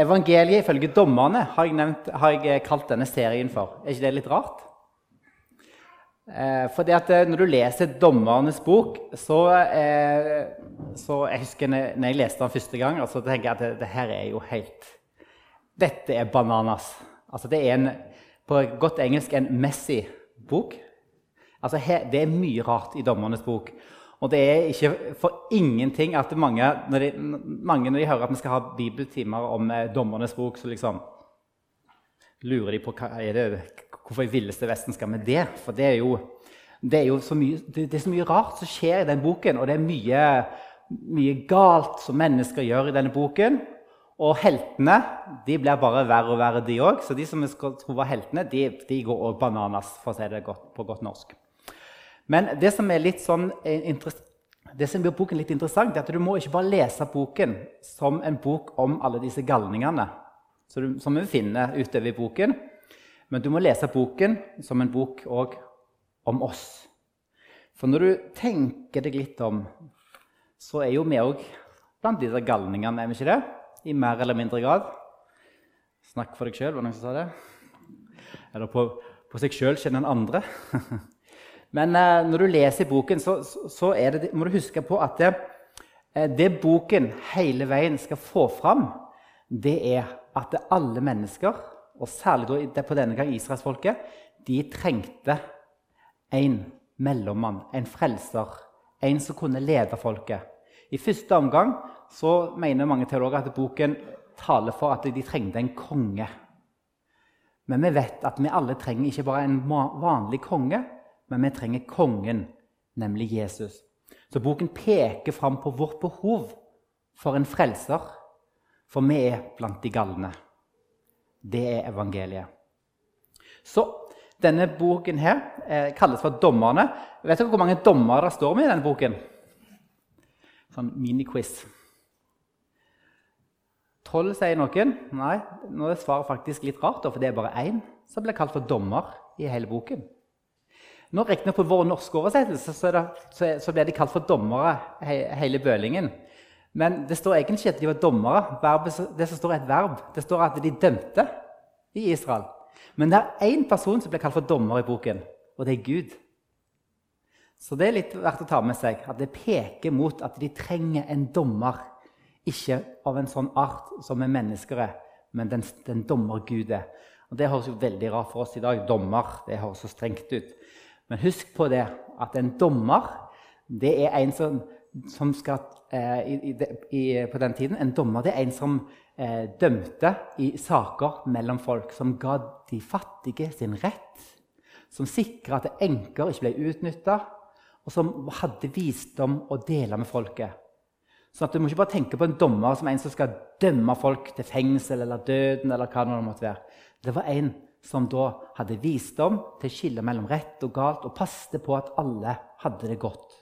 Evangeliet ifølge dommerne har jeg, nevnt, har jeg kalt denne serien for. Er ikke det litt rart? Eh, for at eh, når du leser Dommernes bok, så, eh, så Jeg husker når jeg leste den første gang, så tenker jeg at det, det her er jo helt Dette er bananas. Altså det er en, på godt engelsk en messy bok. Altså her, det er mye rart i Dommernes bok. Og det er ikke for ingenting at mange når de, mange, når de hører at vi skal ha bibeltimer om eh, Dommernes bok, så liksom lurer de på hva er det, hvorfor i villeste Vesten skal vi det. For det er jo, det er jo så, mye, det, det er så mye rart som skjer i den boken, og det er mye, mye galt som mennesker gjør i denne boken. Og heltene de blir bare verre og verre, de òg. Så de som vi skal tro var heltene, de, de går òg bananas, for å si det godt, på godt norsk. Men det som er litt sånn det som gjør boken litt interessant, er at du må ikke bare lese boken som en bok om alle disse galningene som vi finner utover i boken. Men du må lese boken som en bok òg om oss. For når du tenker deg litt om, så er jo vi òg blant de der galningene, er vi ikke det? I mer eller mindre grad. Snakk for deg sjøl, var det noen som sa det? Eller på, på seg sjøl kjenner en andre. Men eh, når du leser boken, så, så det, må du huske på at det, eh, det, boken hele veien skal få fram, det er at alle mennesker, og særlig på denne gang israelsfolket, de trengte en mellommann, en frelser, en som kunne lede folket. I første omgang så mener mange teologer at boken taler for at de trengte en konge. Men vi vet at vi alle trenger ikke bare en vanlig konge, men vi trenger kongen, nemlig Jesus. Så boken peker fram på vårt behov for en frelser, for vi er blant de galne. Det er evangeliet. Så denne boken her eh, kalles for 'Dommerne'. Vet dere hvor mange dommere det står med i denne boken? Sånn miniquiz. Tolv, sier noen. Nei, nå er svaret faktisk litt rart, for det er bare én som blir kalt for dommer i hele boken. Nå Riktignok på vår norske oversettelse så, det, så, så ble de kalt for dommere, he, hele bølingen. Men det står egentlig ikke at de var dommere. Verbet, det som står er et verb. Det står at de dømte i Israel. Men det er én person som blir kalt for dommer i boken, og det er Gud. Så det er litt verdt å ta med seg at det peker mot at de trenger en dommer. Ikke av en sånn art som er mennesker er, men den, den dommer Gud er. Og Det høres jo veldig rart for oss i dag. Dommer. Det høres så strengt ut. Men husk på det at en dommer det er en som, som skal eh, i, i, på den tiden, En dommer det er en som eh, dømte i saker mellom folk. Som ga de fattige sin rett. Som sikra at enker ikke ble utnytta. Og som hadde visdom å dele med folket. Så at Du må ikke bare tenke på en dommer som en som skal dømme folk til fengsel eller døden. eller hva det måtte være. Det var en som da hadde visdom til å skille mellom rett og galt og passte på at alle hadde det godt.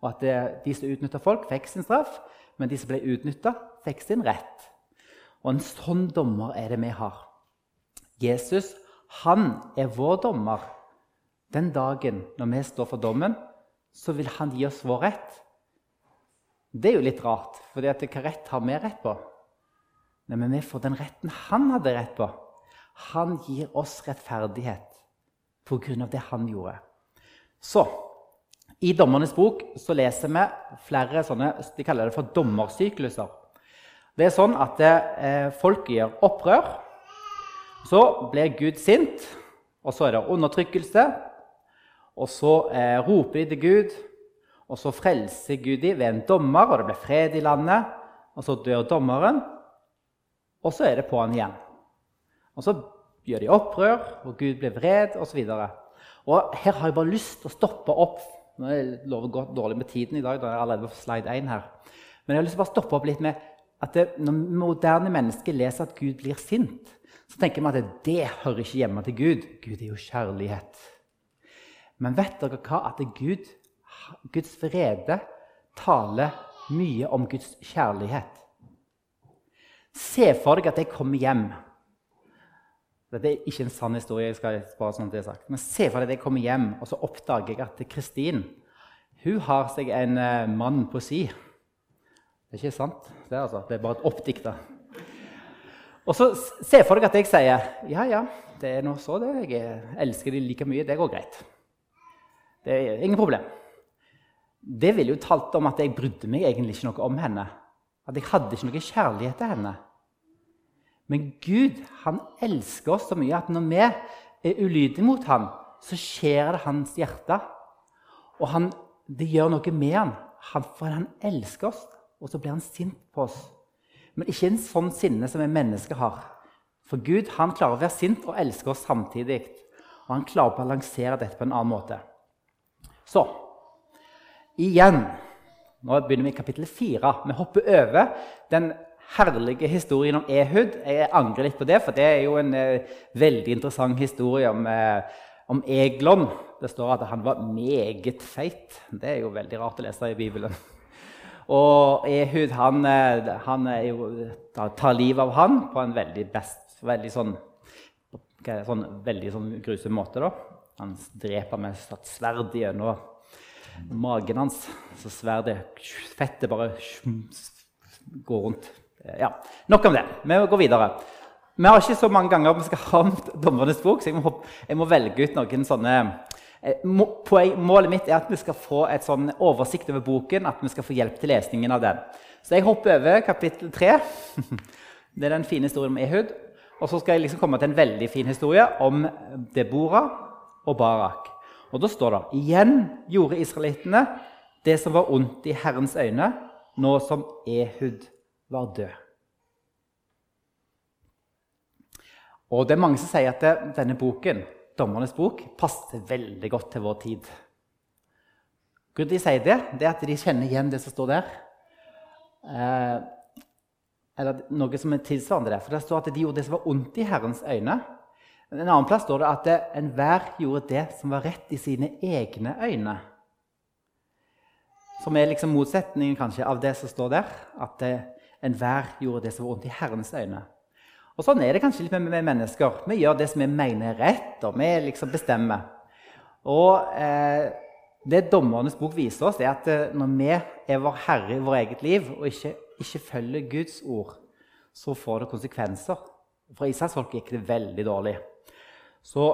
Og at det, de som utnytta folk, fikk sin straff, men de som ble utnytta, fikk sin rett. Og en sånn dommer er det vi har. Jesus han er vår dommer. Den dagen når vi står for dommen, så vil han gi oss vår rett. Det er jo litt rart, for hva rett har vi rett på? Nei, men vi får den retten han hadde rett på. Han gir oss rettferdighet pga. det han gjorde. Så i Dommernes bok så leser vi flere sånne de kaller det for dommersykluser. Det er sånn at eh, folk gjør opprør. Så blir Gud sint, og så er det undertrykkelse. Og så eh, roper de til Gud, og så frelser Gud dem ved en dommer, og det blir fred i landet. Og så dør dommeren, og så er det på'n igjen. Og så gjør de opprør, og Gud blir vred, osv. Her har jeg bare lyst til å stoppe opp. Nå er lover godt dårlig med tiden i dag. da er jeg allerede på slide 1 her. Men jeg har lyst til å stoppe opp litt med at det, når moderne mennesker leser at Gud blir sint, så tenker vi at det hører ikke hjemme til Gud. Gud er jo kjærlighet. Men vet dere hva? At Gud, Guds vrede taler mye om Guds kjærlighet. Se for deg at jeg kommer hjem dette er ikke en sann historie. jeg skal bare sånn det sagt. Men se for deg at jeg kommer hjem, og så oppdager jeg at Kristin hun har seg en uh, mann på si. Det er ikke sant, det, altså. det er bare et oppdikta. Og så Se for deg at jeg sier ja, ja, det er nå så det. Jeg elsker de like mye. Det går greit. Det er ingen problem. Det ville jo talt om at jeg brydde meg egentlig ikke noe om henne. At jeg hadde ikke noe kjærlighet til henne. Men Gud han elsker oss så mye at når vi er ulydige mot ham, så skjer det hans hjerte. Og han, det gjør noe med ham, han, for han elsker oss. Og så blir han sint på oss. Men ikke en sånn sinne som en menneske har. For Gud han klarer å være sint og elske oss samtidig. Og han klarer å balansere dette på en annen måte. Så igjen Nå begynner vi i kapittel fire. Vi hopper over den herlige historien om Ehud. Jeg angrer litt på det, for det er jo en eh, veldig interessant historie om, eh, om Eglon. Det står at han var meget feit. Det er jo veldig rart å lese i Bibelen. Og Ehud han, eh, han jo, tar livet av han på en veldig, best, veldig sånn, sånn, veldig sånn grusom måte. da. Han dreper med et sverd gjennom magen hans. Så sverdet Fettet bare går rundt. Ja, Nok om det. Vi går videre. Vi har ikke så mange ganger vi skal ha om Dommernes bok, så jeg må, jeg må velge ut noen sånne eh, Målet mitt er at vi skal få et sånn oversikt over boken, at vi skal få hjelp til lesningen av den. Så jeg hopper over kapittel 3. Det er den fine historien om Ehud. Og så skal jeg liksom komme til en veldig fin historie om Deborah og Barak. Og da står det igjen gjorde israelittene det som var ondt i Herrens øyne, nå som Ehud var død. Og det er mange som sier at denne boken, Dommernes bok, passer veldig godt til vår tid. Grunnen til de sier det, det er at de kjenner igjen det som står der. Eh, eller noe som er tilsvarende det. For det står at de gjorde det som var ondt i Herrens øyne. En annen plass står det at enhver gjorde det som var rett i sine egne øyne. Som er liksom motsetningen kanskje av det som står der. At enhver gjorde det som var ondt i Herrens øyne. Og Sånn er det kanskje litt med, med mennesker. Vi gjør det som vi mener er rett, og vi liksom bestemmer. Og eh, Det Dommernes bok viser oss, er at eh, når vi er vår herre i vårt eget liv og ikke, ikke følger Guds ord, så får det konsekvenser. For Israelsfolket gikk det veldig dårlig. Så,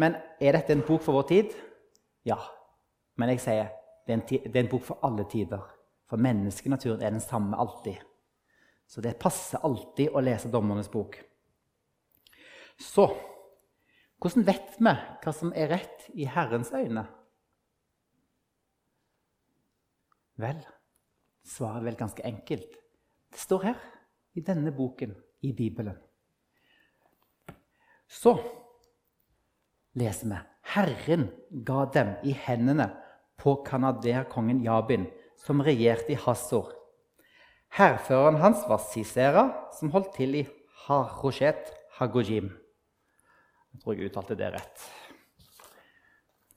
men er dette en bok for vår tid? Ja. Men jeg sier det er en, det er en bok for alle tider. For menneskenaturen er den samme alltid. Så det passer alltid å lese Dommernes bok. Så hvordan vet vi hva som er rett i Herrens øyne? Vel, svaret er vel ganske enkelt. Det står her, i denne boken, i Bibelen. Så leser vi Herren ga dem i hendene på kanaderkongen Jabin, som regjerte i Hassor Hærføreren hans var Sisera, som holdt til i Haroshet Hagojim. Jeg tror jeg uttalte det rett.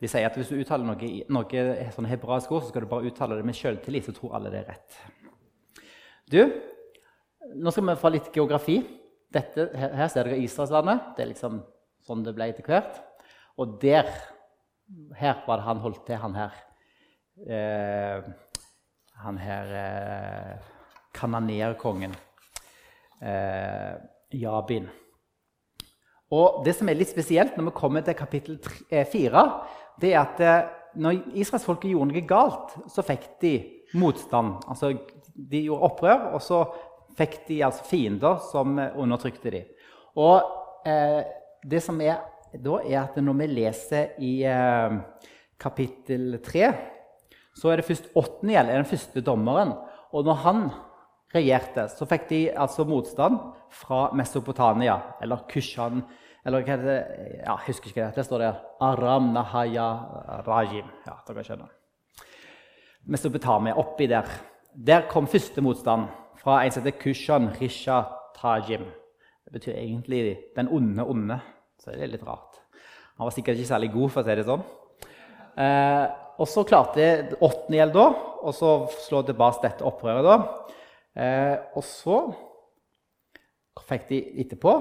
De sier at hvis du uttaler noe, noe sånn hebraisk ord, så skal du bare uttale det med selvtillit, så tror alle det er rett. Du, nå skal vi få litt geografi. Dette, her, her ser dere Israelslandet. Det er liksom sånn det ble etter hvert. Og der Her var det han holdt til, han her. Eh, han her eh, kananerkongen eh, Jabin. Og Det som er litt spesielt når vi kommer til kapittel 4, eh, det er at eh, når israelsfolket gjorde noe galt, så fikk de motstand. Altså, De gjorde opprør, og så fikk de altså fiender som eh, undertrykte dem. Og eh, det som er da, er at når vi leser i eh, kapittel 3, så er det først Otniel er den første dommeren. Og når han regjerte, så fikk de altså motstand fra Mesopotamia, eller Kushan eller hva heter det ja, Jeg husker ikke det. Det står der Aram Nahaya Rajim. Ja, dere skjønner. Mesopotamia, oppi der. Der kom første motstand fra en som heter Kushan Risha Tajim. Det betyr egentlig 'den onde onde'. Så det er litt rart. Han var sikkert ikke særlig god, for å si det sånn. Eh, og så klarte Åttende gjeld da å slå tilbake dette opprøret. da. Eh, og så fikk de etterpå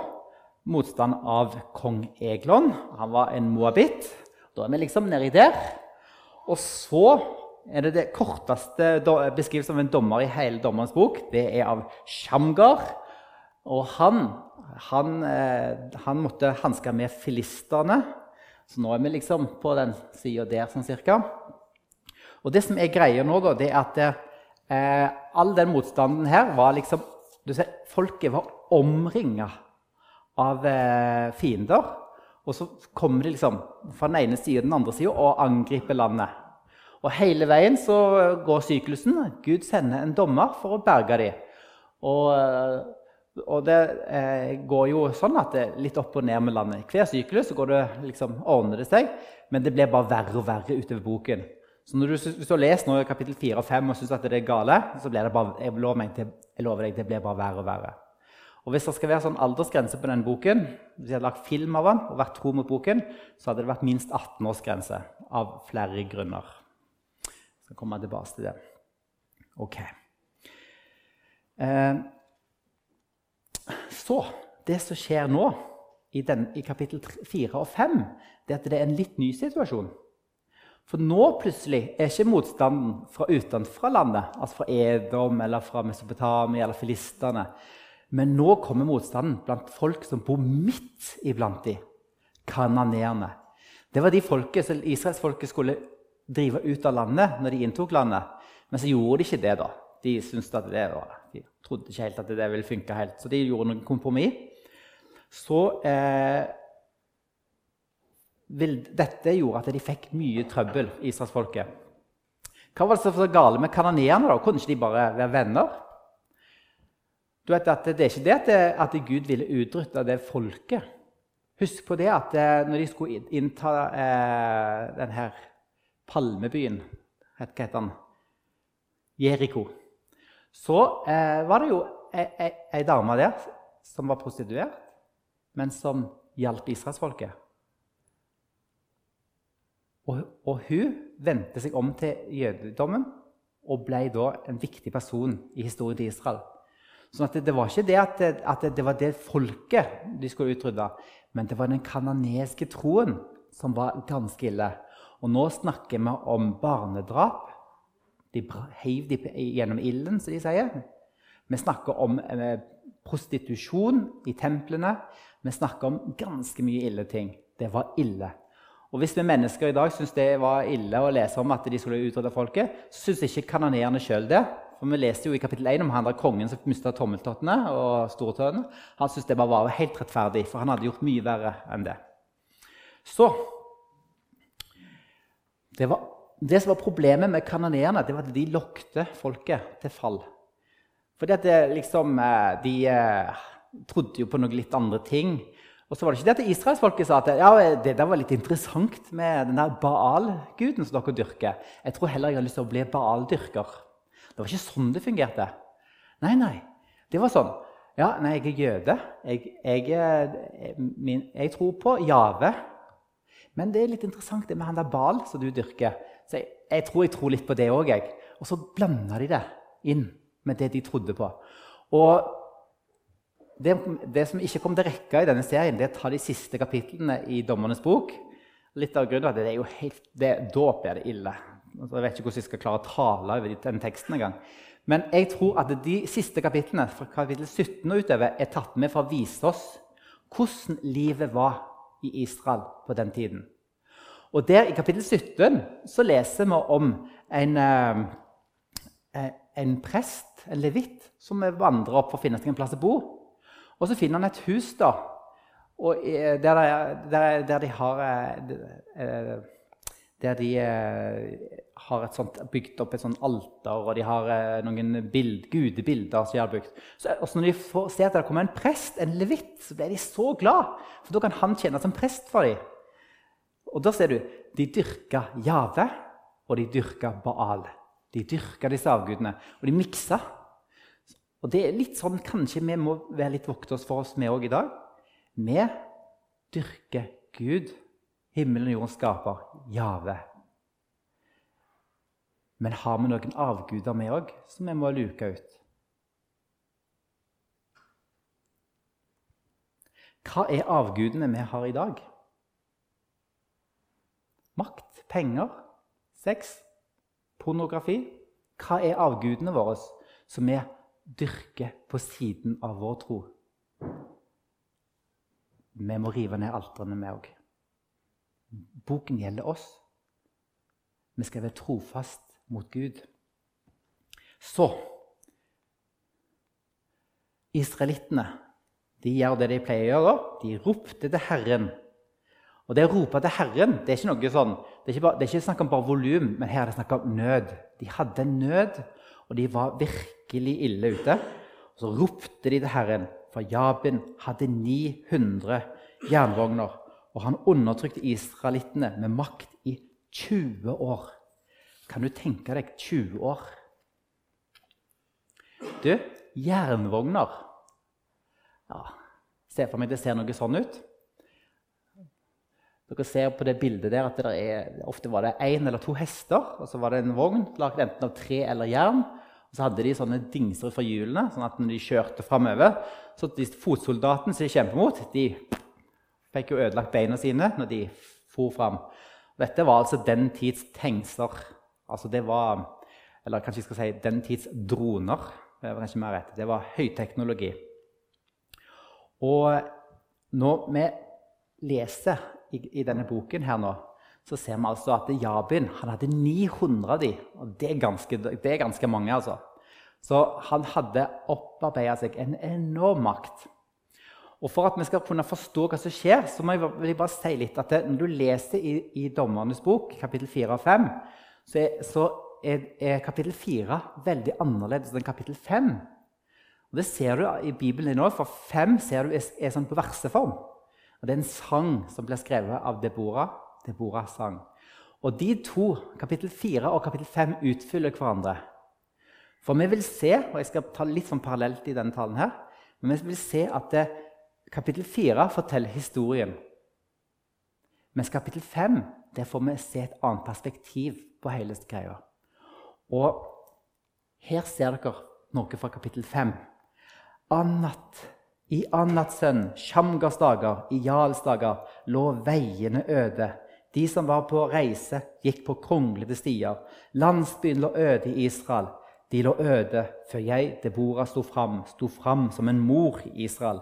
motstand av kong Eglon. Han var en moabit. Da er vi liksom nedi der. Og så er det det korteste beskrivelsen av en dommer i hele dommerens bok. Det er av Shamgar. Og han, han, eh, han måtte hanske med filistene. Så nå er vi liksom på den sida der, sånn cirka. Og det som er greia nå, da, det er at eh, all den motstanden her var liksom du ser, Folket var omringa av eh, fiender. Og så kommer de liksom fra den ene sida og den andre sida og angriper landet. Og hele veien så går syklusen. Gud sender en dommer for å berge dem. Og, eh, og det eh, går jo sånn at det er litt opp og ned med landet. Hver syklus så går det liksom, ordner det seg, men det blir bare verre og verre utover boken. Så du, hvis du har lest nå kapittel 4 og 5 og syns det er gale, så blir det bare, jeg lover, meg, jeg lover deg, det blir bare verre og verre. Og Hvis det skal være sånn aldersgrense på denne boken, hvis jeg hadde lagt film av den og vært tro mot boken, så hadde det vært minst 18-årsgrense av flere grunner. Så kommer jeg tilbake til det. Ok. Eh, så Det som skjer nå, i, den, i kapittel 4 og 5, det er at det er en litt ny situasjon. For nå plutselig er ikke motstanden fra utenfra landet, altså fra Edom eller fra Mesopotamia eller filistene. Men nå kommer motstanden blant folk som bor midt iblant de, kananeerne. Det var de folket som Israelsfolket skulle drive ut av landet når de inntok landet. Men så gjorde de ikke det. da. De syntes at det var, de trodde ikke helt at det ville funke helt, så de gjorde noen kompromiss. Så eh, dette gjorde at de fikk mye trøbbel, israelsfolket. Hva var det som var gale med kanoneerne? Kunne ikke de bare være venner? Du vet at Det er ikke det, at Gud ville utrydde det folket. Husk på det at eh, når de skulle innta eh, denne palmebyen Hva heter den? Jeriko. Så eh, var det jo ei, dame der som var prostituert, men som hjalp israelsfolket. Og, og hun vendte seg om til jødedommen og ble da en viktig person i historien til Israel. Sånn det, det var ikke det at, det, at det, var det folket de skulle utrydde, men det var den kananeske troen som var ganske ille. Og nå snakker vi om barnedrap. De heiv de gjennom ilden, som de sier. Vi snakker om eh, prostitusjon i templene. Vi snakker om ganske mye ille ting. Det var ille. Og Hvis vi mennesker i dag syns det var ille å lese om at de skulle utrydde folket, så syns ikke kanoneerne sjøl det. For Vi leste jo i kapittel 1 om han der kongen som mista tommeltottene og stortøene. Han syntes det bare var helt rettferdig, for han hadde gjort mye verre enn det. Så Det, var, det som var problemet med kanoneerne, det var at de lokte folket til fall. Fordi at det, liksom, eh, De eh, trodde jo på noen litt andre ting. Og så var det ikke det at israelsfolket sa at ja, det der var litt interessant med den der Baal-guden som dere dyrker. Jeg tror heller jeg har lyst til å bli Baal-dyrker. Det var ikke sånn det fungerte. Nei, nei. Det var sånn. Ja, nei, jeg er jøde. Jeg, jeg, eh, min, jeg tror på Jave. Men det er litt interessant det med han der Baal som du dyrker. Så jeg, jeg tror jeg tror litt på det òg, jeg. Og så blanda de det inn med det de trodde på. Og det, det, som ikke kom til rekke i denne serien, det er å ta de siste kapitlene i Dommernes bok. Litt av grunnen til at det er jo helt, det, Da blir det ille. Altså, jeg vet ikke hvordan jeg skal klare å tale over den teksten engang. Men jeg tror at de siste kapitlene fra kapittel 17 og utover er tatt med for å vise oss hvordan livet var i Israel på den tiden. Og der I kapittel 17 så leser vi om en, eh, en prest, en levitt, som vandrer opp for å finne seg en plass å bo. Og så finner han et hus da, der, der, der, de har eh, Der de eh, har sånt, bygd opp et sånt alter, og de har eh, noen bild, gudebilder som de har bygd. Så, når de får ser at det kommer en prest, en levitt, så blir de så glad. For da kan han tjene som prest for dem. Og da ser du de dyrka Jave, og de dyrka Baal. De dyrka disse avgudene, og de miksa. Og det er litt sånn kanskje vi må være litt vokte oss for oss, vi òg i dag. Vi dyrker Gud, himmelen og jorden skaper, Jave. Men har vi noen avguder, vi òg, som vi må luke ut? Hva er avgudene vi har i dag? Makt, penger, sex, pornografi. Hva er avgudene våre som vi dyrke på siden av vår tro. vi må rive ned altrene, vi òg. Boken gjelder oss. Vi skal være trofast mot Gud. Så Israelittene de gjør det de pleier å gjøre. De ropte til Herren. Og det å rope til Herren det er ikke noe sånn, det er ikke, bare, det er ikke snakk om bare volum, men her er det snakk om nød. De hadde nød, og de var virkelig ille ute. Så ropte de til Herren, for Jabin hadde 900 jernvogner. Og han undertrykte israelittene med makt i 20 år. Kan du tenke deg 20 år? Du, jernvogner ja, Se for meg det ser noe sånn ut. Dere ser på det bildet der at det er, ofte var det én eller to hester. Og så var det en vogn laget enten av tre eller jern. Og så hadde de sånne dingser fra hjulene, sånn at når de kjørte framover Så de fotsoldatene som de kjemper mot, de fikk jo ødelagt beina sine når de for fram. Dette var altså den tids tengsler. Altså det var Eller kanskje jeg skal si den tids droner. Det var kanskje mer rett. Det var høyteknologi. Og når vi leser i, i, denne boken her nå, så ser vi altså at Jabin han hadde 900 av dem. Og det er ganske, det er ganske mange, altså. Så han hadde opparbeida seg en enorm makt. Og For at vi skal kunne forstå hva som skjer, så må jeg, bare si litt at når du leser i, i Dommernes bok, kapittel 4 og 5, så er, så er, er kapittel 4 veldig annerledes enn kapittel 5. Og Det ser du i Bibelen din òg, for 5 ser du er, er sånn på verseform. Og Det er en sang som blir skrevet av Deborah. Deborah sang. Og de to, kapittel 4 og kapittel 5, utfyller hverandre. For vi vil se, og jeg skal ta litt sånn parallelt i denne talen her, men vi vil se at det, kapittel 4 forteller historien. Mens kapittel 5 der får vi se et annet perspektiv på hele greia. Og her ser dere noe fra kapittel 5. Anat, i Anats sønn dager, i Jals dager, lå veiene øde. De som var på reise, gikk på kronglete stier. Landsbyen lå øde i Israel. De lå øde før jeg, Debora, sto fram, sto fram som en mor i Israel.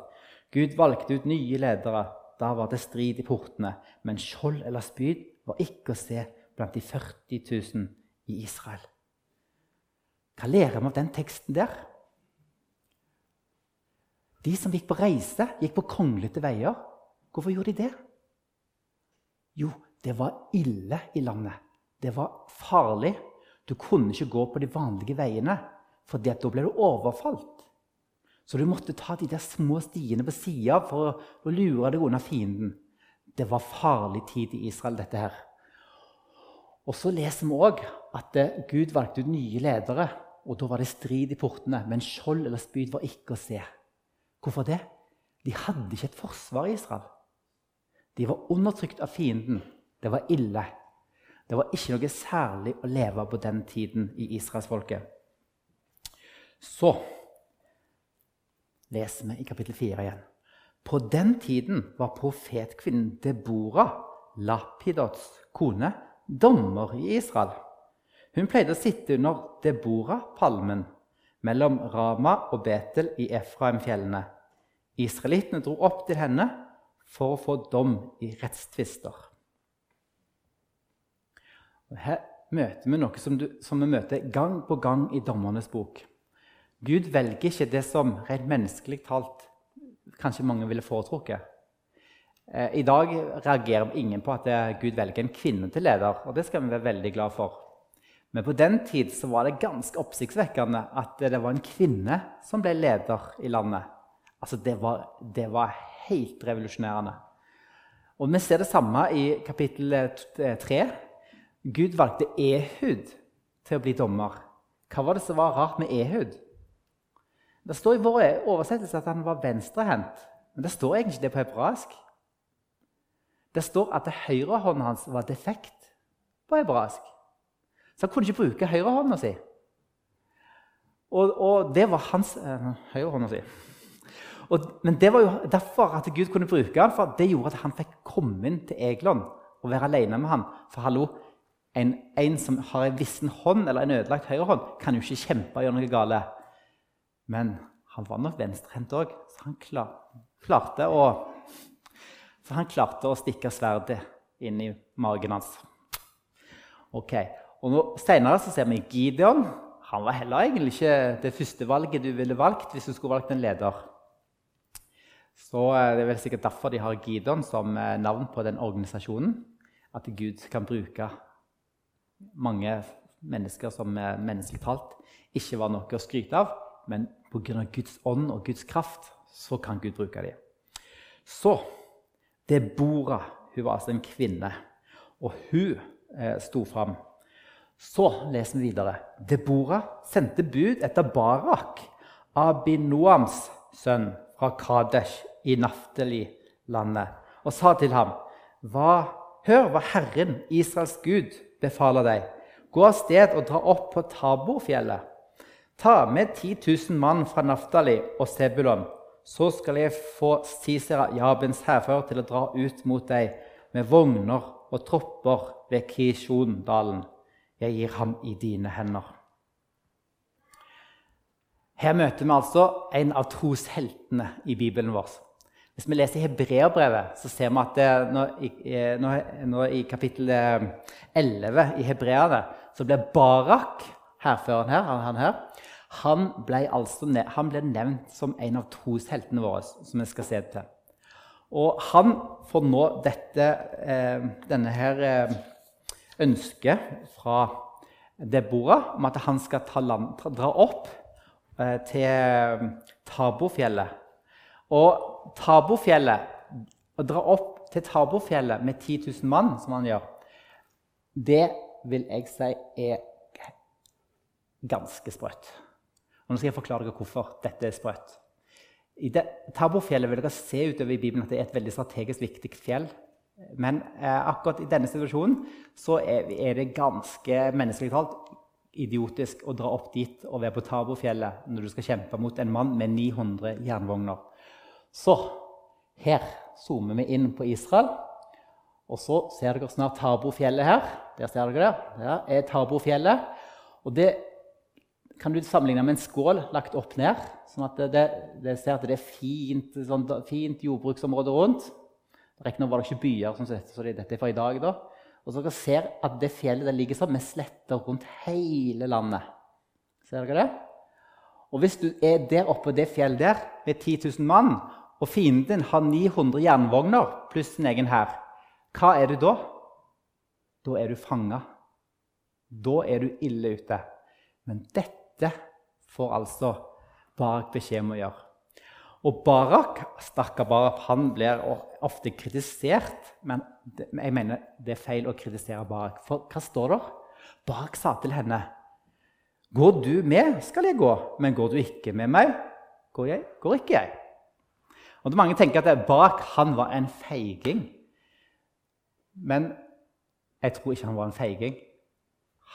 Gud valgte ut nye ledere. Da var det strid i portene. Men skjold eller spyd var ikke å se blant de 40 000 i Israel. Hva lærer vi av den teksten der? De som gikk på reise, gikk på kronglete veier. Hvorfor gjorde de det? Jo, det var ille i landet. Det var farlig. Du kunne ikke gå på de vanlige veiene, for da ble du overfalt. Så du måtte ta de der små stiene på sida for å lure deg unna fienden. Det var farlig tid i Israel, dette her. Og så leser vi òg at eh, Gud valgte ut nye ledere. Og da var det strid i portene, men skjold eller spyd var ikke å se. Hvorfor det? De hadde ikke et forsvar i Israel. De var undertrykt av fienden. Det var ille. Det var ikke noe særlig å leve på den tiden i israelsfolket. Så leser vi i kapittel 4 igjen. På den tiden var profetkvinnen Debora, Lapidots kone, dommer i Israel. Hun pleide å sitte under Debora-palmen mellom Rama og Betel i Efraim-fjellene. Israelittene dro opp til henne for å få dom i rettstvister. Her møter vi noe som, du, som, vi møter gang på gang i Dommernes bok. Gud velger ikke det som rent menneskelig talt kanskje mange ville foretrukket. Eh, I dag reagerer ingen på at Gud velger en kvinne til leder, og det skal vi være veldig glad for. Men på den tid var det ganske oppsiktsvekkende at det var en kvinne som ble leder i landet. Altså, det var, det var helt revolusjonerende. Og Vi ser det samme i kapittel 3. Gud valgte Ehud til å bli dommer. Hva var det som var rart med Ehud? Det står i vår oversettelse at han var venstrehendt. Men det står egentlig ikke det på hebraisk. Det står at høyrehånden hans var defekt på hebraisk. Så han kunne ikke bruke høyrehånda si. Og, og, det var hans øh, Høyrehånda si. Og, men det var jo derfor at Gud kunne bruke han, for det gjorde at han fikk komme inn til Eglon og være alene med han. For hallo, en, en som har en vissen hånd eller en ødelagt høyrehånd, kan jo ikke kjempe og gjøre noe galt. Men han var nok venstrehendt òg, så han klar, klarte å Så han klarte å stikke sverdet inn i magen hans. Ok, og Senere så ser vi Gideon. Han var heller egentlig ikke det første valget du ville valgt hvis du skulle valgt en leder. Så eh, Det er vel sikkert derfor de har Gideon som eh, navn på den organisasjonen. At Gud kan bruke mange mennesker som eh, menneskelig talt ikke var noe å skryte av, men pga. Guds ånd og Guds kraft så kan Gud bruke dem. Så Debora hun var altså en kvinne, og hun eh, sto fram. Så leser vi videre. Debora sendte bud etter Barak, Abinoams sønn, fra Kadesh i Naftali-landet, og sa til ham, hva, Hør hva Herren, Israels Gud, befaler deg. Gå av sted og dra opp på Taborfjellet. Ta med 10 000 mann fra Naftali og Sebulon. Så skal jeg få Sisera, Jabens hærfører, til å dra ut mot deg med vogner og tropper ved Kishondalen. Jeg gir ham i dine hender. Her møter vi altså en av trosheltene i Bibelen vår. Hvis vi leser Hebreabrevet, så ser vi at det, nå, nå, nå, i kapittel 11 i Hebreane så ble Barak, hærføreren her, han her, han ble, altså, han ble nevnt som en av trosheltene våre, som vi skal se til. Og han får nå dette, eh, denne her ønsket fra Deborah om at han skal land, dra opp eh, til Tabofjellet. Og Tabofjellet, å dra opp til Tabofjellet med 10 000 mann, som han gjør, det vil jeg si er ganske sprøtt. Og nå skal jeg forklare dere hvorfor dette er sprøtt. I det, Tabofjellet vil dere se utover i Bibelen at det er et veldig strategisk viktig fjell. Men eh, akkurat i denne situasjonen så er, det ganske menneskelig talt idiotisk å dra opp dit og være på Tabofjellet når du skal kjempe mot en mann med 900 jernvogner. Så her zoomer vi inn på Israel. Og så ser dere snart Tabofjellet her. Der ser dere det. Der er Tabofjellet. Og det kan du sammenligne med en skål lagt opp ned. sånn at det, det ser at det er fint, sånn, fint jordbruksområde rundt. Riktignok var det ikke byer, som dette, så dette er for i dag. da. Og så dere ser at det fjellet ligger sammen med sletter rundt hele landet. Ser dere det? Og hvis du er der oppe på det fjellet der med 10 000 mann, og fienden din har 900 jernvogner pluss sin egen hær, hva er du da? Da er du fanga. Da er du ille ute. Men dette får altså Barak beskjed om å gjøre. Og Barak, stakkar Barak, han blir ofte kritisert. Men jeg mener det er feil å kritisere Barak. For hva står der? Barak sa til henne, 'Går du med, skal jeg gå. Men går du ikke med meg, går, jeg, går ikke jeg.' Og Mange tenker at Barak han var en feiging. Men jeg tror ikke han var en feiging.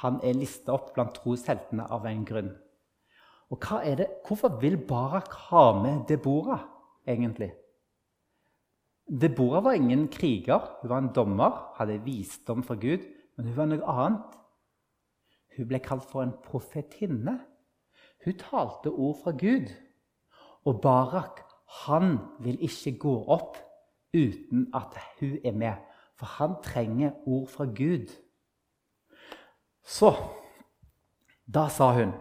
Han er lista opp blant trosheltene av en grunn. Og hva er det? Hvorfor vil Barak ha med Debora, egentlig? Debora var ingen kriger. Hun var en dommer, hadde visdom fra Gud. Men hun var noe annet. Hun ble kalt for en profetinne. Hun talte ord fra Gud. Og Barak han vil ikke gå opp uten at hun er med. For han trenger ord fra Gud. Så da sa hun,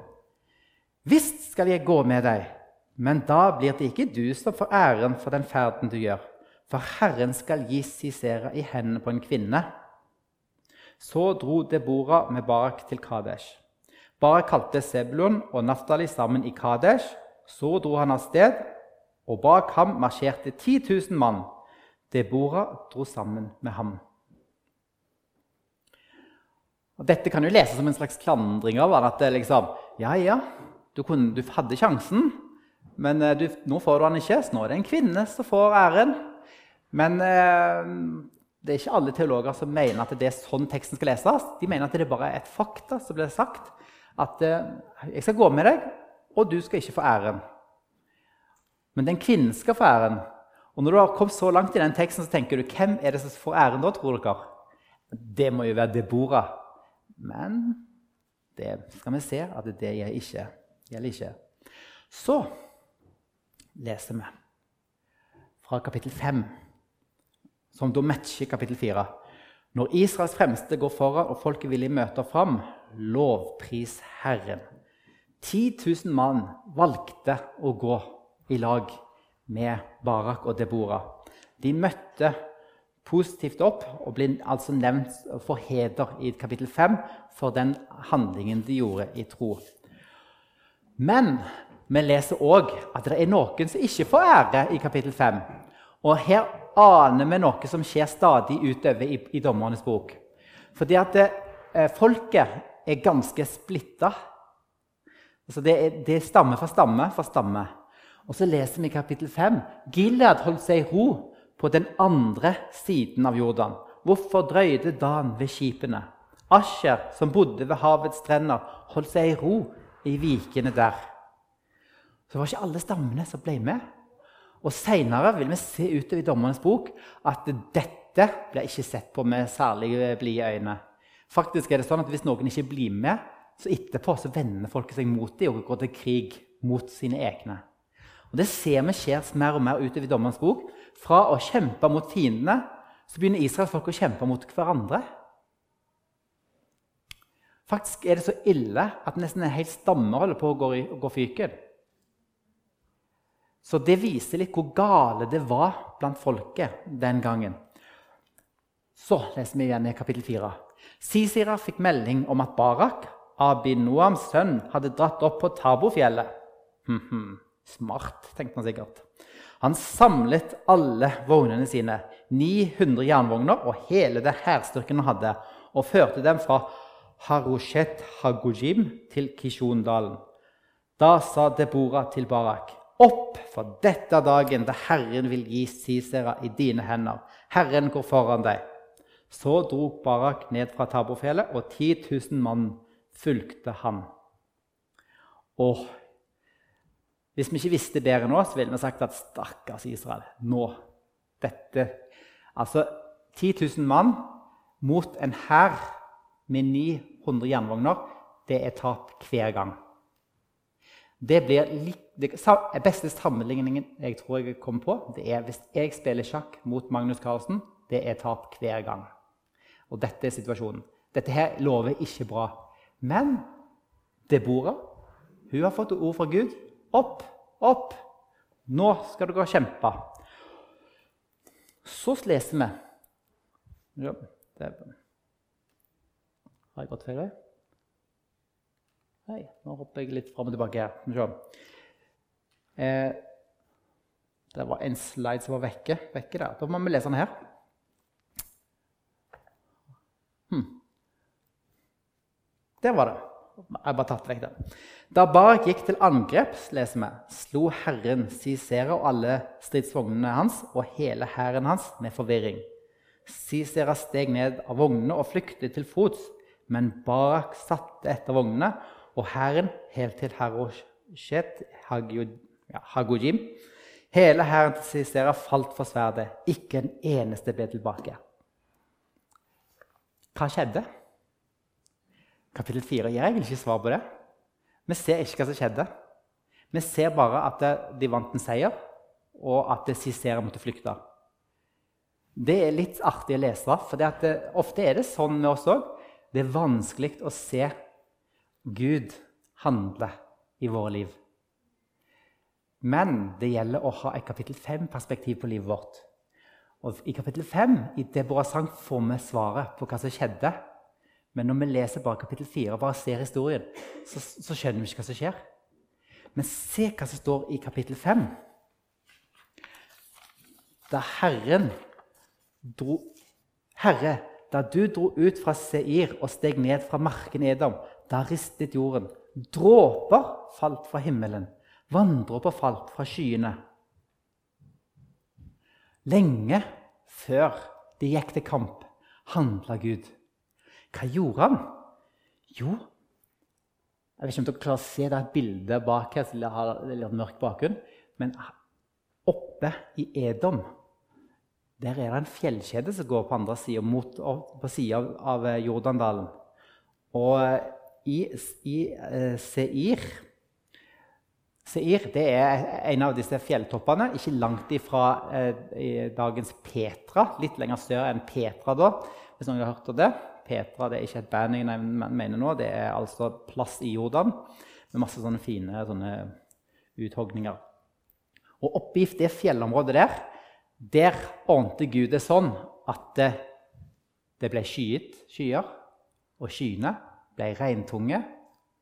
'Visst skal jeg gå med deg, men da blir det ikke du som får æren for den ferden du gjør.' For Herren skal gi Sisera i hendene på en kvinne. Så dro Debora med Barak til Kadesh. Barak kalte Sebulon og Naftali sammen i Kadesh. Så dro han av sted, og bak ham marsjerte 10 000 mann. Debora dro sammen med ham. Og dette kan jo leses som en slags klandring av at det liksom, ja, ja, du, kunne, du hadde sjansen, men eh, du, nå får du den ikke. Så nå er det en kvinne som får æren. Men eh, det er ikke alle teologer som mener at det er sånn teksten skal leses. De mener at det bare er et fakta som blir sagt. At eh, 'jeg skal gå med deg, og du skal ikke få æren'. Men den kvinnen skal få æren. Og når du har kommet så langt i den teksten, så tenker du hvem er det som får æren da, tror dere? Det må jo være Deborah. Men det skal vi se at det er jeg ikke. Gjelder ikke. Så leser vi fra kapittel 5. som da matcher kapittel 4. Når Israels fremste går foran og folket villig møter fram, lovpris Herren. 10 000 mann valgte å gå i lag med Barak og Deborah. De møtte positivt opp og ble altså nevnt for heder i kapittel 5 for den handlingen de gjorde i tro. Men vi leser òg at det er noen som ikke får ære i kapittel 5. Og her aner vi noe som skjer stadig utover i, i Dommernes bok. Fordi at det, eh, folket er ganske splitta. Altså det, det stamme for stamme for stamme. Og så leser vi i kapittel 5 Gilead holdt seg i ro på den andre siden av Jordan. Hvorfor drøyde Dan ved skipene? Asher, som bodde ved havets strender, holdt seg i ro i vikene der. Så det var ikke alle stammene som ble med. Og Seinere vil vi se utover i Dommernes bok at dette ble ikke sett på med særlig blide øyne. Faktisk er det sånn at Hvis noen ikke blir med, så etterpå så vender folk seg mot dem og går til krig mot sine egne. Og Det ser vi skjer mer og mer utover i Dommerens bok. Fra å kjempe mot fiendene så begynner Israels folk å kjempe mot hverandre. Faktisk er det så ille at nesten en hel stamme holder på å gå, gå fyken. Så det viser litt hvor gale det var blant folket den gangen. Så leser vi igjen i kapittel 4. Sisira fikk melding om at Barak, Abinoams sønn, hadde dratt opp på Tabofjellet. Hm, hm. Smart, tenkte han sikkert. Han samlet alle vognene sine, 900 jernvogner og hele det hærstyrken han hadde, og førte dem fra Haroshet Hagojim til Kishondalen. Da sa Deborah til Barak.: Opp, for dette er dagen da Herren vil gi Sisera i dine hender. Herren går foran deg. Så dro Barak ned fra Tabofjellet, og 10 000 mann fulgte han. Og hvis vi ikke visste bedre nå, så ville vi sagt at stakkars Israel. Nå. Dette Altså 10 000 mann mot en hær med 900 jernvogner, det er tap hver gang. Det blir det beste sammenligningen jeg tror jeg kom på, det er hvis jeg spiller sjakk mot Magnus Carlsen. Det er tap hver gang. Og dette er situasjonen. Dette her lover ikke bra. Men Deborah hun har fått ord fra Gud. Opp, opp! Nå skal dere kjempe. Så leser vi ja, det Har jeg gått feil vei? Nei, nå hopper jeg litt fram og tilbake her. Eh, det var en slide som var vekke, vekke der. Da må vi lese den her. Hm. Der var det. Jeg har bare tatt vekk den. Da Barak gikk til angrep, leser vi, slo Herren Sisera og alle stridsvognene hans og hele hæren hans med forvirring. Sisera steg ned av vognene og flyktet til fots, men Barak satte etter vognene, og hæren helt til Haroshet Hagojim. Hele hæren til Sisera falt for sverdet. Ikke en eneste ble tilbake. Hva skjedde? Kapittel 4 gir egentlig ikke svar på det. Vi ser ikke hva som skjedde. Vi ser bare at de vant en seier, og at Sisera måtte flykte. Det er litt artig å lese, for det, ofte er det sånn med oss òg. Det er vanskelig å se Gud handle i våre liv. Men det gjelder å ha et kapittel 5-perspektiv på livet vårt. Og I kapittel 5 i Deborah sang får vi svaret på hva som skjedde men når vi leser bare kapittel 4 og bare ser historien, så, så, skjønner vi ikke hva som skjer. Men se hva som står i kapittel 5. Da Herren dro Herre, da du dro ut fra Seir og steg ned fra marken Edom, da ristet jorden. Dråper falt fra himmelen, vanndråper falt fra skyene. Lenge før de gikk til kamp, handla Gud. Hva gjorde han? Jo Jeg vet ikke om dere klarer å se det bildet et bilde bak her. det har litt mørk bakgrunn. Men oppe i Edom der er det en fjellkjede som går på andre sida, på sida av, av eh, Jordandalen. Og eh, i, i eh, Seir Seir det er en av disse fjelltoppene, ikke langt ifra eh, dagens Petra. Litt lenger større enn Petra, da, hvis noen har hørt om det. Petra det er ikke et band jeg mener nå, det er altså plass i Jordan med masse sånne fine sånne uthogninger. Og oppi det fjellområdet der, der ordnet Gud det sånn at det, ble skyet skyer, og skyene ble regntunge,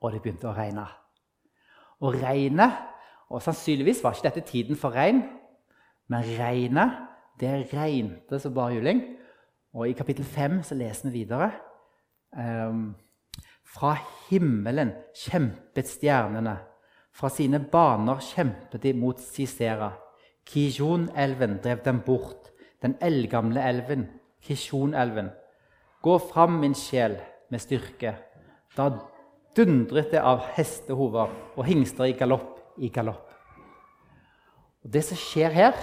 og det begynte å regne. Og regnet Og sannsynligvis var ikke dette tiden for regn, men regnet det regnte som bare juling. Og i kapittel 5 så leser vi videre um, Fra himmelen kjempet stjernene. Fra sine baner kjempet de mot Sisera. Kijon-elven drev dem bort. Den eldgamle elven, Kishon-elven. Gå fram, min sjel, med styrke. Da dundret det av hestehover og hingster i galopp i galopp. Og Det som skjer her,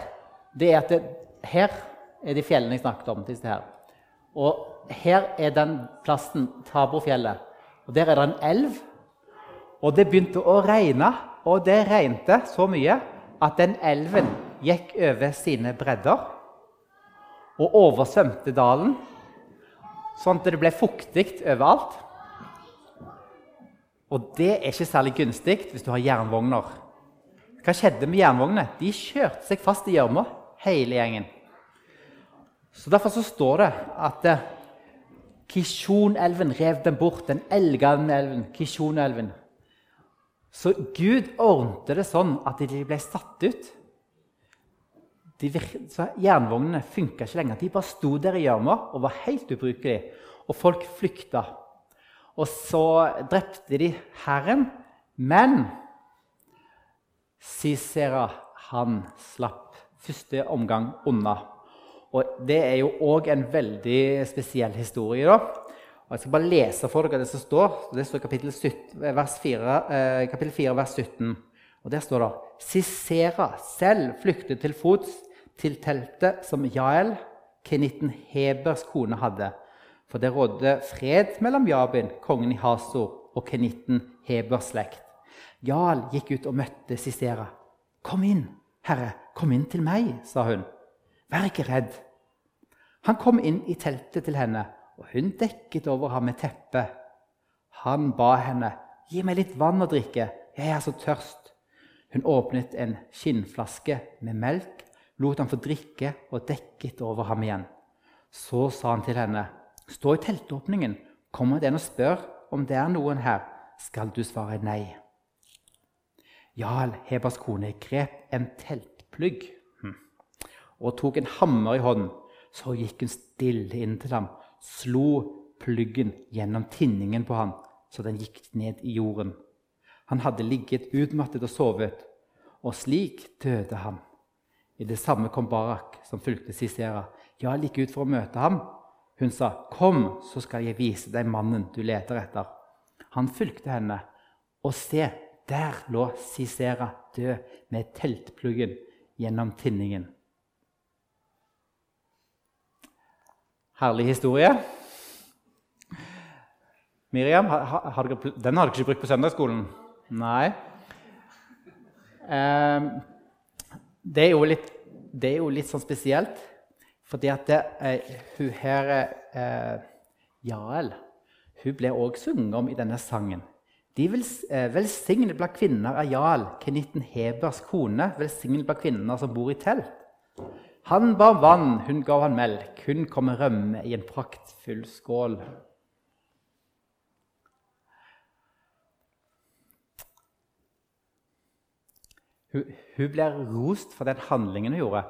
det er at det, her er de fjellene jeg snakket om. disse her. Og her er den plassen, Taborfjellet. Og Der er det en elv. Og det begynte å regne, og det regnet så mye at den elven gikk over sine bredder og oversvømte dalen, sånn at det ble fuktig overalt. Og det er ikke særlig gunstig hvis du har jernvogner. Hva skjedde med jernvognene? De kjørte seg fast i gjørma, hele gjengen. Så Derfor så står det at eh, Kishon-elven rev dem bort. Den elgende elven, Kishon-elven. Så Gud ordnet det sånn at de ble satt ut. Så Jernvognene funka ikke lenger. De bare sto der i gjørma og var helt ubrukelige. Og folk flykta. Og så drepte de Herren, men Cicera, han slapp første omgang unna. Og Det er jo òg en veldig spesiell historie. da. Og Jeg skal bare lese for dere det som står. Det står kapittel, 17, vers 4, eh, kapittel 4, vers 17. Og Der står det Cicera selv flyktet til fots til teltet som Jael, kenitten Hebers kone, hadde. For det rådde fred mellom Jabin, kongen i Hasor, og kenitten Hebers slekt. Jarl gikk ut og møtte Sisera. 'Kom inn, herre, kom inn til meg', sa hun. 'Vær ikke redd.' Han kom inn i teltet til henne, og hun dekket over ham med teppe. Han ba henne, 'Gi meg litt vann å drikke, jeg er så tørst.' Hun åpnet en skinnflaske med melk, lot han få drikke og dekket over ham igjen. Så sa han til henne, Stå i teltåpningen. Kommer det en og spør om det er noen her, skal du svare nei. Jarl Hebers kone grep en teltplugg hm, og tok en hammer i hånden. Så gikk hun stille inn til ham, slo pluggen gjennom tinningen på ham, så den gikk ned i jorden. Han hadde ligget utmattet og sovet, og slik døde han. I det samme kom Barak, som fulgte Sisera. Ja, like ut for å møte ham, hun sa, 'Kom, så skal jeg vise deg mannen du leter etter.' Han fulgte henne, og se, der lå Sisera død med teltpluggen gjennom tinningen. Herlig historie. Miriam, har, har den har dere ikke brukt på søndagsskolen? Nei. Um, det, er litt, det er jo litt sånn spesielt. Fordi at det, eh, hun her eh, Jael hun ble også sunget om i denne sangen. De eh, Velsignet blant kvinner er Jael, kenitten Hebers kone. Velsignet blant kvinner som bor i telt. Han bar vann, hun gav han melk. Hun kom med rømme i en praktfull skål. Hun, hun blir rost for den handlingen hun gjorde.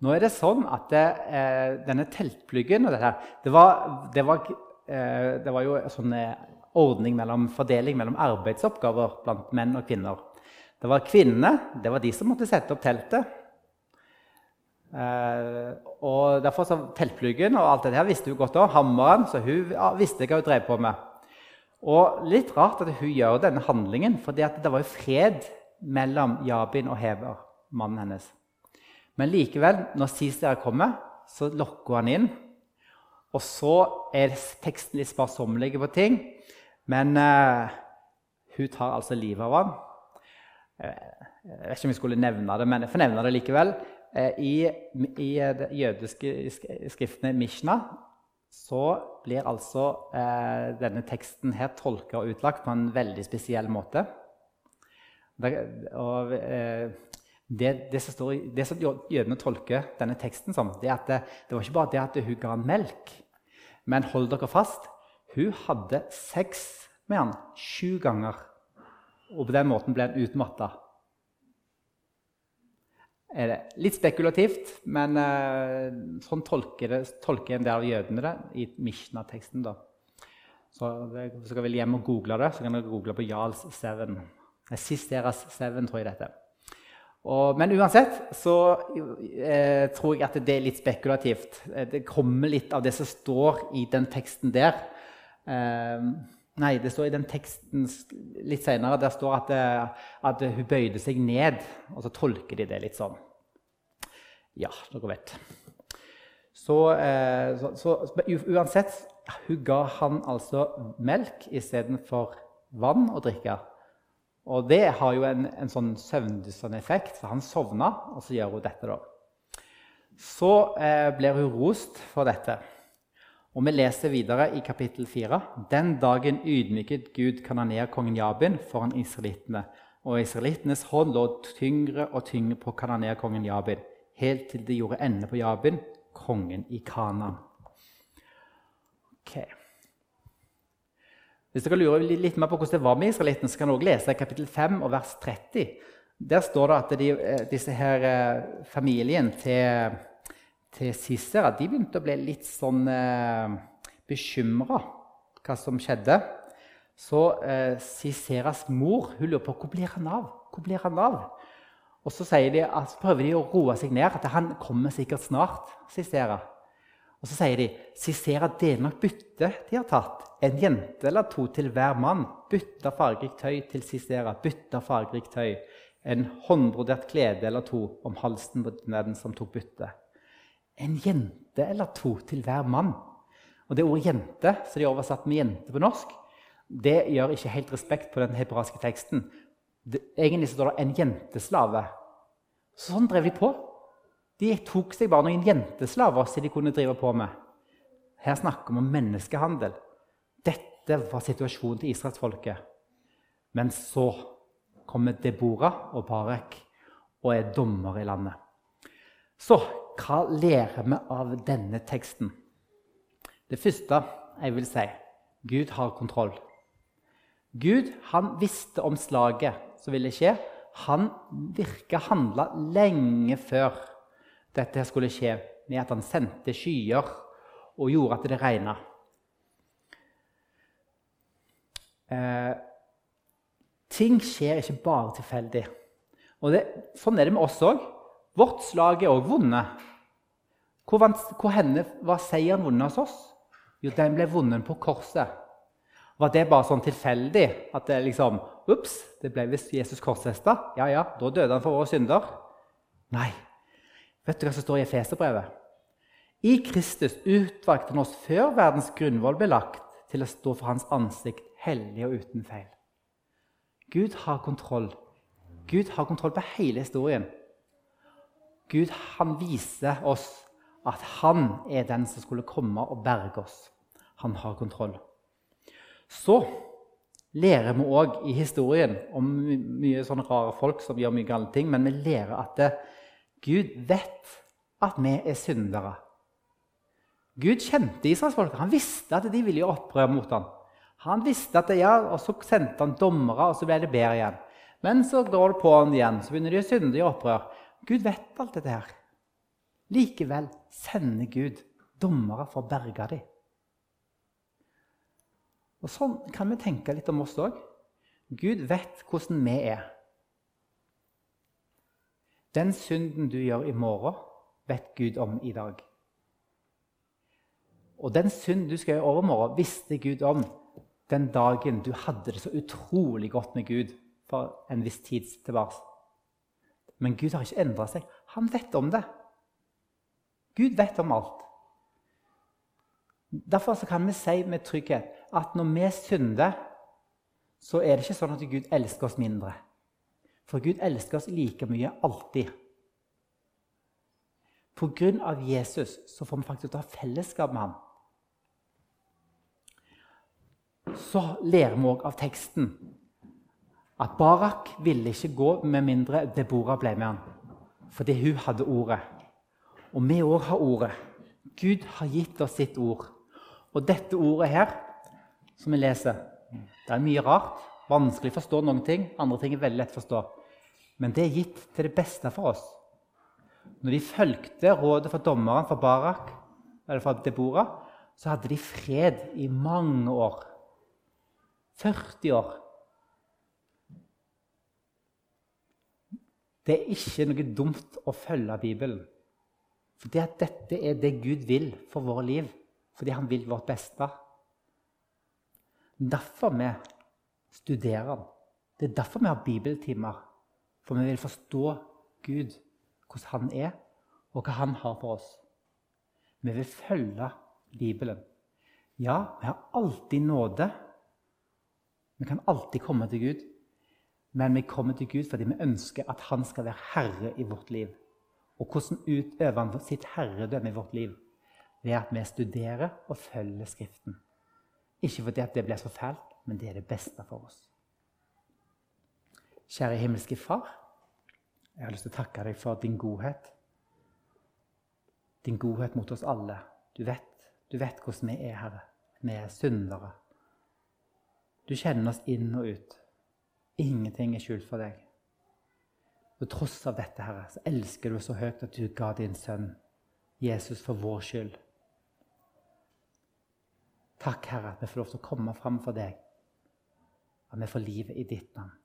Nå er det sånn at det, eh, denne teltpluggen og dette, det, var, det, var, eh, det var jo en sånn eh, ordning mellom, fordeling mellom arbeidsoppgaver blant menn og kvinner. Det var kvinnene det var de som måtte sette opp teltet. Eh, og derfor så Teltpluggen og alt det her visste hun godt om. Hammeren så hun ja, visste hva hun drev på med. Og litt rart at hun gjør denne handlingen, for det var jo fred mellom Jabin og Hever, mannen hennes. Men likevel, når Sisera kommer, så lokker han inn. Og så er teksten litt sparsommelig på ting, men uh, hun tar altså livet av ham. Uh, Jeg vet ikke om jeg skulle nevne det, men jeg får nevne det likevel. Eh, I, i de jødiske skriftene Mishna så blir altså eh, denne teksten her tolka og utlagt på en veldig spesiell måte. Det, og, eh, det, det, som står, det, som jødene tolker denne teksten som, det er at det, det var ikke bare det at hun ga han melk, men hold dere fast hun hadde sex med han sju ganger. Og på den måten ble han utmatta. Litt spekulativt, men uh, sånn tolker, det, tolker, en del av jødene det i Mishna-teksten. Så Hvis dere vil hjem og google det, så kan dere google på Jarls 7. Sisteras 7, tror jeg dette. Og, men uansett så eh, tror jeg at det er litt spekulativt. Eh, det kommer litt av det som står i den teksten der. Eh, nei, det står i den teksten litt senere der står at, eh, at hun bøyde seg ned. Og så tolker de det litt sånn. Ja, dere vet. Så, eh, så, så uansett Hun ga han altså melk istedenfor vann å drikke. Og det har jo en, en sånn søvndyssende effekt, for han sovna, og så gjør hun dette. da. Så eh, blir hun rost for dette. Og vi leser videre i kapittel 4. Den dagen ydmyket Gud kanonerkongen Jabin foran israelittene. Og israelittenes hånd lå tyngre og tyngre på kanonerkongen Jabin, helt til de gjorde ende på Jabin, kongen i Kana. Okay. Hvis dere lurer litt mer på hvordan det var med israelittene, så kan dere lese kapittel 5 og vers 30. Der står det at de, eh, disse her eh, familien til, til Sisera begynte å bli litt sånn eh, bekymra hva som skjedde. Så eh, Siseras mor hun lurer på hvor blir han av. Hvor blir han av? Og så de altså, prøver de å roe seg ned, at han kommer sikkert snart. Sisera. Og så sier de Sisera deler nok bytte de har tatt. En jente eller to til hver mann. Bytta fargerikt tøy til Sisera. Bytta fargerikt tøy. En håndbrodert klede eller to om halsen på den som tok bytte. En jente eller to til hver mann. Og Det ordet 'jente', som de har oversatt med 'jente' på norsk, det gjør ikke helt respekt på den hebraiske teksten. Det, egentlig står det 'en jenteslave'. Sånn drev de på. De tok seg bare noen jenteslaver som de kunne drive på med. Her snakker vi om menneskehandel. Dette var situasjonen til israelsfolket. Men så kommer Deborah og Barek og er dommer i landet. Så hva lærer vi av denne teksten? Det første jeg vil si Gud har kontroll. Gud han visste om slaget som ville skje. Han virka handla lenge før dette skulle skje, med at han sendte skyer og gjorde at det regna. Eh, ting skjer ikke bare tilfeldig. Det, Sånn er det med oss òg. Vårt slag er òg vunnet. Hvor, hvor henne var seieren vunnet hos oss? Jo, den ble vunnet på korset. Var det bare sånn tilfeldig? At det liksom Ops, det ble visst Jesus korsfesta. Ja, ja, da døde han for våre synder. Nei, Vet du hva som står i Efeserbrevet? I Kristus utvalgte han oss før verdens grunnvoll ble lagt, til å stå for hans ansikt hellig og uten feil. Gud har kontroll. Gud har kontroll på hele historien. Gud han viser oss at han er den som skulle komme og berge oss. Han har kontroll. Så lærer vi òg i historien om mye sånne rare folk som gjør mye gale ting, men vi lærer at det, Gud vet at vi er syndere. Gud kjente israelsfolket. Han visste at de ville gjøre opprør mot ham. Han visste at det, ja, og Så sendte han dommere, og så ble det bedre igjen. Men så går det på han igjen, så begynner de å synde i opprør. Gud vet alt dette her. Likevel sender Gud dommere for å berge dem. Og Sånn kan vi tenke litt om oss òg. Gud vet hvordan vi er. Den synden du gjør i morgen, vet Gud om i dag. Og den synden du skal gjøre i overmorgen, visste Gud om den dagen du hadde det så utrolig godt med Gud for en viss tid tilbake. Men Gud har ikke endra seg. Han vet om det. Gud vet om alt. Derfor kan vi si med trygghet at når vi synder, så er det ikke sånn at Gud elsker oss mindre. For Gud elsker oss like mye alltid. Av Jesus så får vi faktisk ha fellesskap med ham. Så ler vi òg av teksten at Barak ville ikke gå med mindre Deborah ble med han. Fordi hun hadde ordet. Og vi òg har ordet. Gud har gitt oss sitt ord. Og dette ordet her, som vi leser Det er mye rart. Vanskelig å forstå noen ting. Andre ting er veldig lett å forstå. Men det er gitt til det beste for oss. Når de fulgte rådet fra dommeren fra Barak, eller fra Deborah, så hadde de fred i mange år. 40 år. Det er ikke noe dumt å følge Bibelen. Fordi at dette er det Gud vil for våre liv. Fordi han vil vårt beste. Derfor vi studerer. Det er derfor vi har bibeltimer. For vi vil forstå Gud, hvordan han er, og hva han har for oss. Vi vil følge Bibelen. Ja, vi har alltid nåde. Vi kan alltid komme til Gud. Men vi kommer til Gud fordi vi ønsker at han skal være herre i vårt liv. Og hvordan utøver han sitt herredømme i vårt liv? Ved at vi studerer og følger Skriften. Ikke fordi det blir så fælt, men det er det beste for oss. Kjære himmelske Far. Jeg har lyst til å takke deg for din godhet. Din godhet mot oss alle. Du vet, du vet hvordan vi er, Herre. Vi er syndere. Du kjenner oss inn og ut. Ingenting er skjult for deg. På tross av dette, Herre, så elsker du oss så høyt at du ga din sønn Jesus for vår skyld. Takk, Herre, at vi får lov til å komme fram for deg. At vi får livet i ditt navn.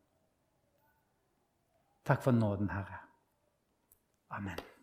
Takk for nåden, Herre. Amen.